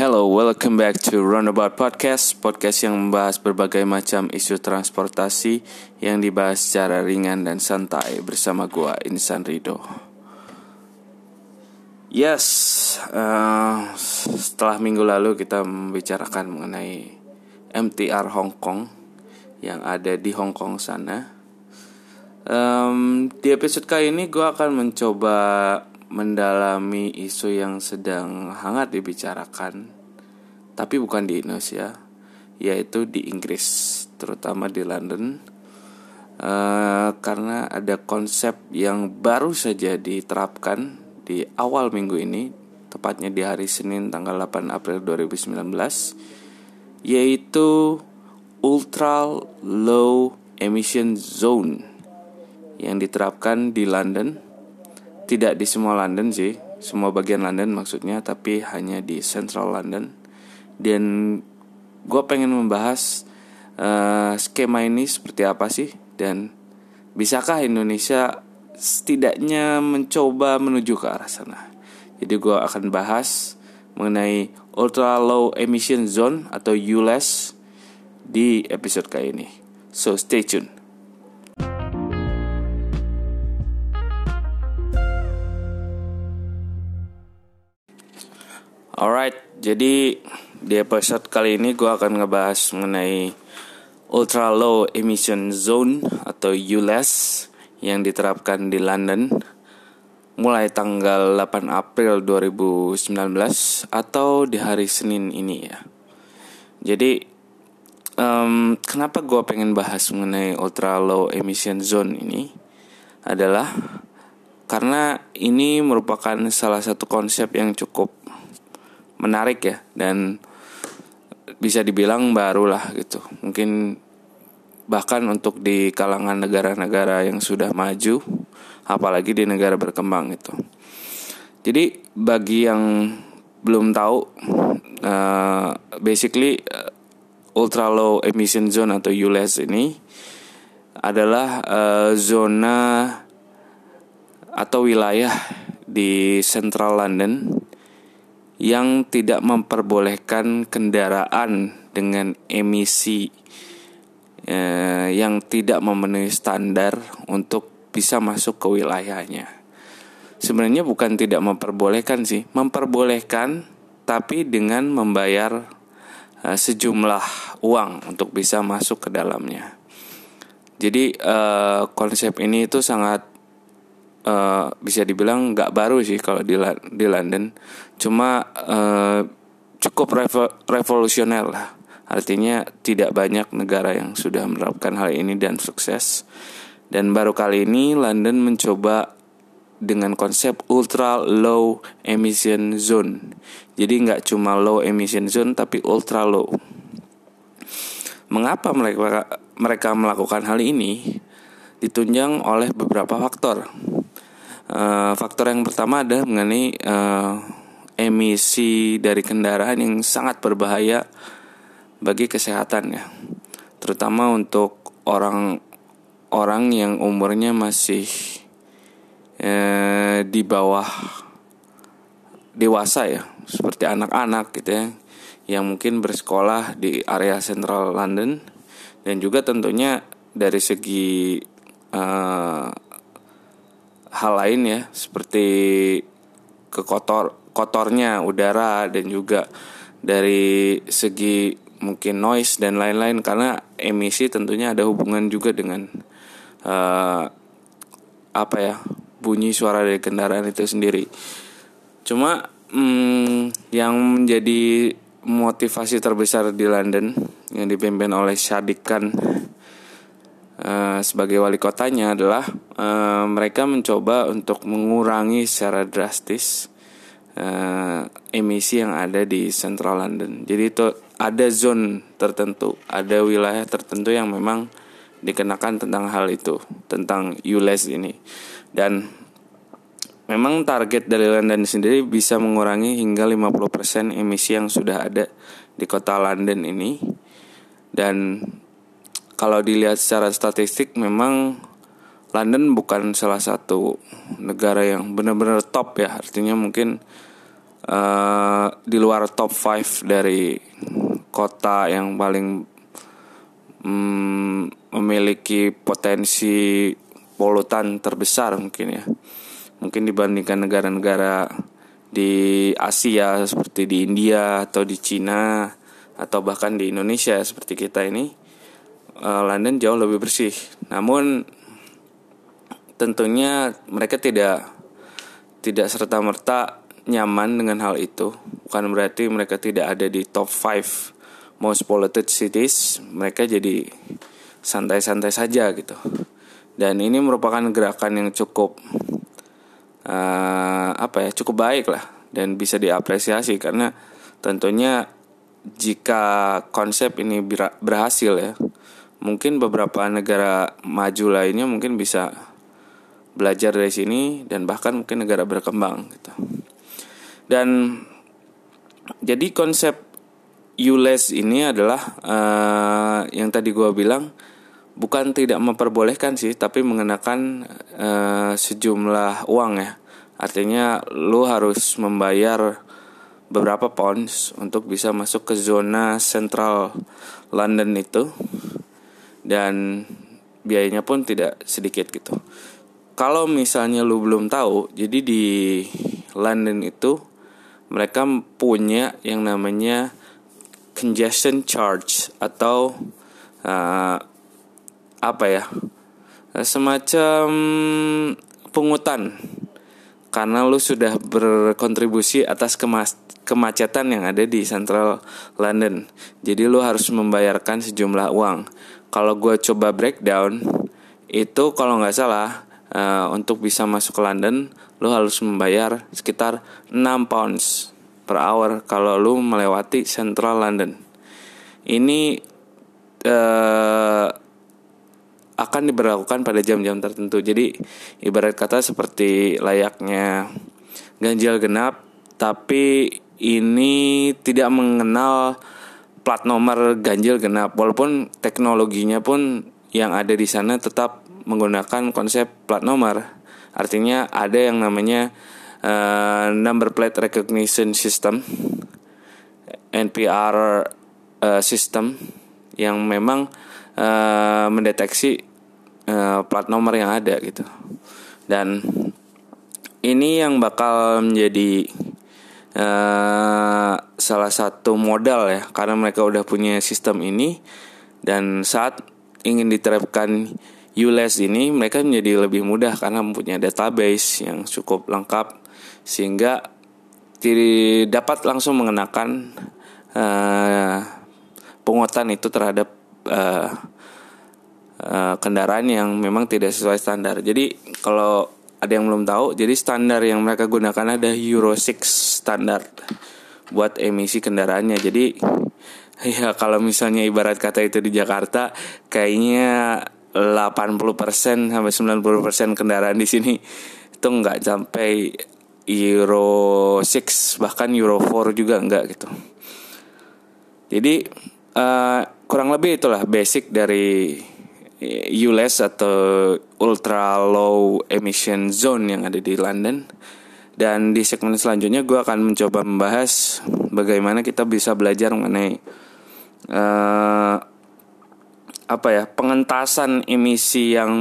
Hello, welcome back to Roundabout Podcast Podcast yang membahas berbagai macam isu transportasi Yang dibahas secara ringan dan santai Bersama gua Insan Rido. Yes, uh, setelah minggu lalu kita membicarakan mengenai MTR Hong Kong Yang ada di Hong Kong sana. Um, Di episode kali ini gue akan mencoba mendalami isu yang sedang hangat dibicarakan, tapi bukan di Indonesia, yaitu di Inggris, terutama di London, uh, karena ada konsep yang baru saja diterapkan di awal minggu ini, tepatnya di hari Senin tanggal 8 April 2019, yaitu Ultra Low Emission Zone yang diterapkan di London. Tidak di semua London sih semua bagian London maksudnya tapi hanya di Central London dan gue pengen membahas uh, skema ini seperti apa sih? Dan bisakah Indonesia setidaknya mencoba menuju ke arah sana? Jadi gue akan bahas mengenai ultra low emission zone atau ULEZ di episode kali ini. So stay tune. Alright, jadi di episode kali ini gue akan ngebahas mengenai Ultra Low Emission Zone atau ULEZ yang diterapkan di London mulai tanggal 8 April 2019 atau di hari Senin ini ya. Jadi um, kenapa gue pengen bahas mengenai Ultra Low Emission Zone ini adalah karena ini merupakan salah satu konsep yang cukup menarik ya dan bisa dibilang baru lah gitu. Mungkin bahkan untuk di kalangan negara-negara yang sudah maju apalagi di negara berkembang itu jadi bagi yang belum tahu uh, basically uh, ultra low emission zone atau ULEZ ini adalah uh, zona atau wilayah di central London yang tidak memperbolehkan kendaraan dengan emisi eh, yang tidak memenuhi standar untuk bisa masuk ke wilayahnya. Sebenarnya bukan tidak memperbolehkan sih, memperbolehkan tapi dengan membayar eh, sejumlah uang untuk bisa masuk ke dalamnya. Jadi eh, konsep ini itu sangat uh, bisa dibilang nggak baru sih kalau di di London. Cuma uh, cukup revo, revolusioner lah. Artinya tidak banyak negara yang sudah menerapkan hal ini dan sukses. Dan baru kali ini London mencoba dengan konsep ultra low emission zone. Jadi nggak cuma low emission zone tapi ultra low. Mengapa mereka mereka melakukan hal ini? Ditunjang oleh beberapa faktor Uh, faktor yang pertama ada mengenai uh, emisi dari kendaraan yang sangat berbahaya bagi kesehatan ya, terutama untuk orang-orang yang umurnya masih uh, di bawah dewasa ya, seperti anak-anak gitu ya, yang mungkin bersekolah di area Central London. Dan juga tentunya dari segi uh, hal lain ya seperti kekotor kotornya udara dan juga dari segi mungkin noise dan lain-lain karena emisi tentunya ada hubungan juga dengan uh, apa ya bunyi suara dari kendaraan itu sendiri. Cuma hmm, yang menjadi motivasi terbesar di London yang dipimpin oleh Sadiq Khan Eh, sebagai wali kotanya adalah uh, mereka mencoba untuk mengurangi secara drastis uh, emisi yang ada di Central London. Jadi itu ada zone tertentu, ada wilayah tertentu yang memang dikenakan tentang hal itu, tentang ULEZ ini. Dan memang target dari London sendiri bisa mengurangi hingga 50% emisi yang sudah ada di kota London ini. Dan kalau dilihat secara statistik memang London bukan salah satu negara yang benar-benar top ya. Artinya mungkin uh, di luar top 5 dari kota yang paling um, memiliki potensi polutan terbesar mungkin ya. Mungkin dibandingkan negara-negara di Asia seperti di India atau di Cina atau bahkan di Indonesia seperti kita ini uh, London jauh lebih bersih. Namun tentunya mereka tidak tidak serta merta nyaman dengan hal itu. Bukan berarti mereka tidak ada di top 5 most polluted cities. Mereka jadi santai-santai saja gitu. Dan ini merupakan gerakan yang cukup uh, apa ya cukup baik lah dan bisa diapresiasi. Karena tentunya jika konsep ini berhasil ya mungkin beberapa negara maju lainnya mungkin bisa belajar dari sini dan bahkan mungkin negara berkembang gitu. Dan jadi konsep ULES ini adalah uh, yang tadi gue bilang bukan tidak memperbolehkan sih tapi mengenakan uh, sejumlah uang ya. Artinya lu harus membayar beberapa pounds untuk bisa masuk ke zona central London itu dan biayanya pun tidak sedikit gitu kalau misalnya lu belum tahu jadi di London itu mereka punya yang namanya congestion charge atau uh, apa ya semacam pungutan karena lu sudah berkontribusi atas kemas kemacetan yang ada di Central London. Jadi lu harus membayarkan sejumlah uang. Kalau gue coba breakdown itu kalau nggak salah uh, untuk bisa masuk ke London lu harus membayar sekitar 6 pounds per hour kalau lu melewati Central London. Ini uh, akan diberlakukan pada jam-jam tertentu. Jadi ibarat kata seperti layaknya ganjil genap, tapi ini tidak mengenal plat nomor ganjil genap. Walaupun teknologinya pun yang ada di sana tetap menggunakan konsep plat nomor. Artinya ada yang namanya uh, number plate recognition system NPR uh, system yang memang uh, mendeteksi uh, plat nomor yang ada gitu dan ini yang bakal menjadi uh, salah satu modal ya karena mereka udah punya sistem ini dan saat ingin diterapkan ULES ini mereka menjadi lebih mudah karena mempunyai database yang cukup lengkap sehingga dapat langsung mengenakan uh, pungutan itu terhadap uh, uh, kendaraan yang memang tidak sesuai standar. Jadi kalau ada yang belum tahu, jadi standar yang mereka gunakan ada Euro 6 standar buat emisi kendaraannya. Jadi ya kalau misalnya ibarat kata itu di Jakarta kayaknya 80% sampai 90% kendaraan di sini itu nggak sampai Euro 6 bahkan Euro 4 juga enggak gitu. Jadi uh, kurang lebih itulah basic dari ULEZ atau Ultra Low Emission Zone yang ada di London. Dan di segmen selanjutnya gue akan mencoba membahas bagaimana kita bisa belajar mengenai uh, apa ya pengentasan emisi yang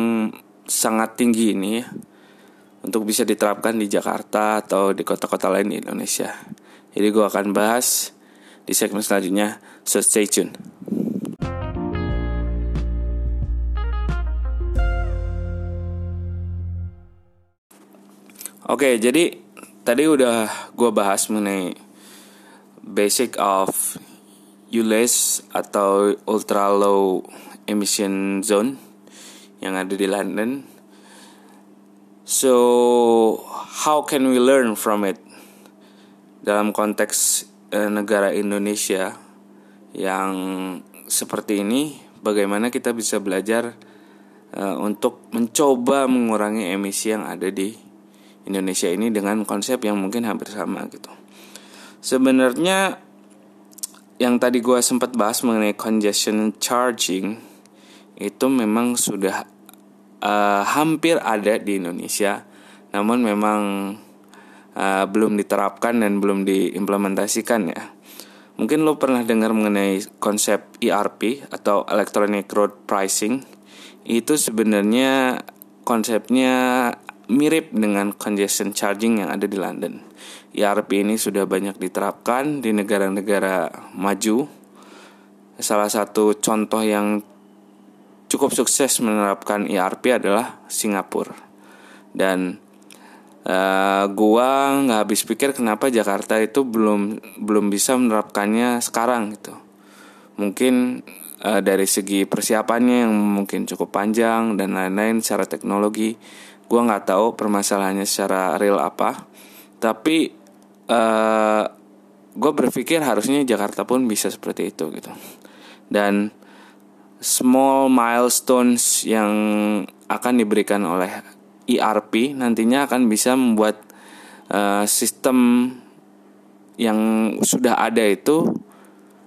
sangat tinggi ini ya untuk bisa diterapkan di Jakarta atau di kota-kota lain di Indonesia. Jadi gue akan bahas di segmen selanjutnya. So stay tune. Oke, jadi tadi udah gue bahas mengenai basic of ULEZ atau ultra low emission zone yang ada di London So, how can we learn from it? Dalam konteks eh, negara Indonesia yang seperti ini, bagaimana kita bisa belajar eh, untuk mencoba mengurangi emisi yang ada di Indonesia ini dengan konsep yang mungkin hampir sama gitu. Sebenarnya yang tadi gue sempat bahas mengenai congestion charging itu memang sudah uh, hampir ada di Indonesia, namun memang uh, belum diterapkan dan belum diimplementasikan ya. Mungkin lo pernah dengar mengenai konsep ERP atau Electronic Road Pricing. Itu sebenarnya konsepnya mirip dengan congestion charging yang ada di London. ERP ini sudah banyak diterapkan di negara-negara maju. Salah satu contoh yang cukup sukses menerapkan ERP adalah Singapura. Dan uh, gua nggak habis pikir kenapa Jakarta itu belum belum bisa menerapkannya sekarang gitu. Mungkin uh, dari segi persiapannya yang mungkin cukup panjang dan lain-lain secara teknologi gue nggak tahu permasalahannya secara real apa. Tapi uh, eh, gue berpikir harusnya Jakarta pun bisa seperti itu gitu. Dan small milestones yang akan diberikan oleh ERP nantinya akan bisa membuat uh, sistem yang sudah ada itu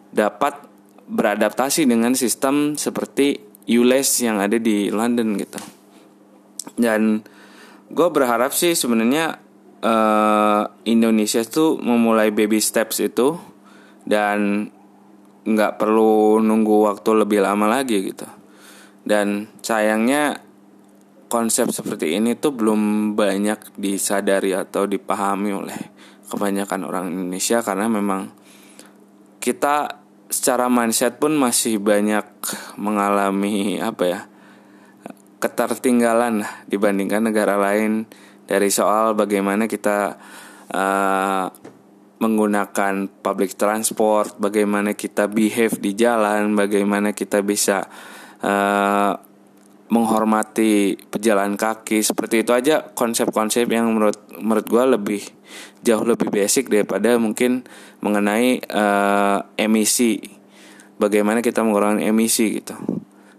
dapat beradaptasi dengan sistem seperti ULEZ yang ada di London gitu dan gue berharap sih sebenarnya uh, Indonesia tuh memulai baby steps itu dan nggak perlu nunggu waktu lebih lama lagi gitu. Dan sayangnya konsep seperti ini tuh belum banyak disadari atau dipahami oleh kebanyakan orang Indonesia karena memang kita secara mindset pun masih banyak mengalami apa ya ketertinggalan dibandingkan negara lain dari soal bagaimana kita uh, menggunakan public transport, bagaimana kita behave di jalan, bagaimana kita bisa uh, menghormati pejalan kaki seperti itu aja konsep-konsep yang menurut menurut gue lebih jauh lebih basic daripada mungkin mengenai uh, emisi. Bagaimana kita mengurangi emisi gitu.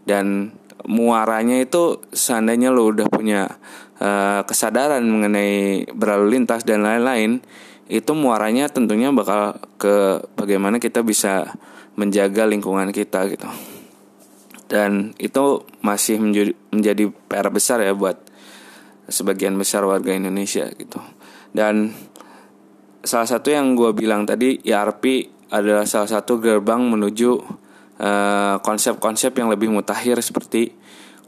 Dan muaranya itu seandainya lo udah punya uh, kesadaran mengenai berlalu lintas dan lain-lain itu muaranya tentunya bakal ke bagaimana kita bisa menjaga lingkungan kita gitu. Dan itu masih menjadi, menjadi PR besar ya buat sebagian besar warga Indonesia gitu. Dan salah satu yang gue bilang tadi ERP adalah salah satu gerbang menuju konsep-konsep uh, yang lebih mutakhir seperti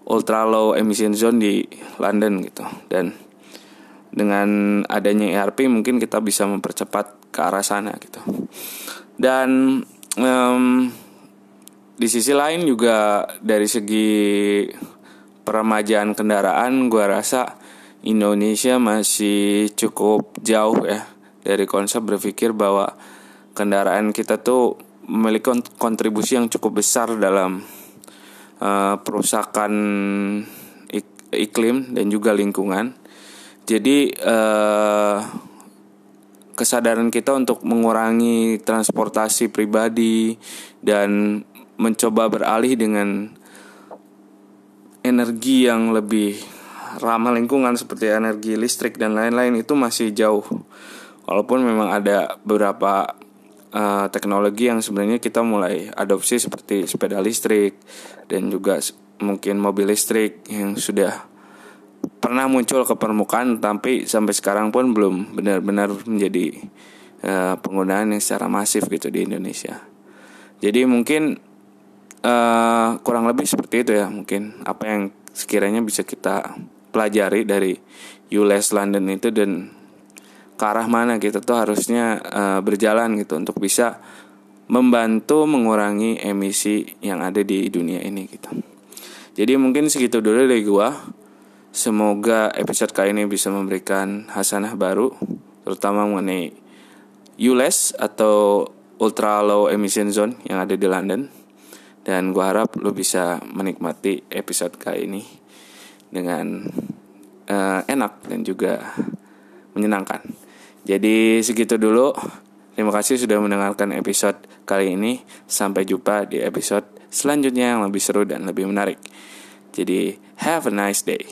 ultra low emission zone di London gitu. Dan dengan adanya ERP mungkin kita bisa mempercepat ke arah sana gitu. Dan um, di sisi lain juga dari segi peremajaan kendaraan gue rasa Indonesia masih cukup jauh ya dari konsep berpikir bahwa kendaraan kita tuh memiliki kontribusi yang cukup besar dalam uh, perusakan ik iklim dan juga lingkungan. Jadi uh, kesadaran kita untuk mengurangi transportasi pribadi dan mencoba beralih dengan energi yang lebih ramah lingkungan seperti energi listrik dan lain-lain itu masih jauh. Walaupun memang ada beberapa uh, teknologi yang sebenarnya kita mulai adopsi seperti sepeda listrik dan juga mungkin mobil listrik yang sudah pernah muncul ke permukaan tapi sampai sekarang pun belum benar-benar menjadi uh, penggunaan yang secara masif gitu di Indonesia. Jadi mungkin uh, kurang lebih seperti itu ya mungkin apa yang sekiranya bisa kita pelajari dari ULES London itu dan ke arah mana kita tuh harusnya uh, berjalan gitu untuk bisa membantu mengurangi emisi yang ada di dunia ini gitu. Jadi mungkin segitu dulu dari gua. Semoga episode kali ini bisa memberikan hasanah baru terutama mengenai ULEZ atau Ultra Low Emission Zone yang ada di London. Dan gua harap lo bisa menikmati episode kali ini dengan uh, enak dan juga menyenangkan. Jadi segitu dulu. Terima kasih sudah mendengarkan episode kali ini. Sampai jumpa di episode selanjutnya yang lebih seru dan lebih menarik. Jadi, have a nice day.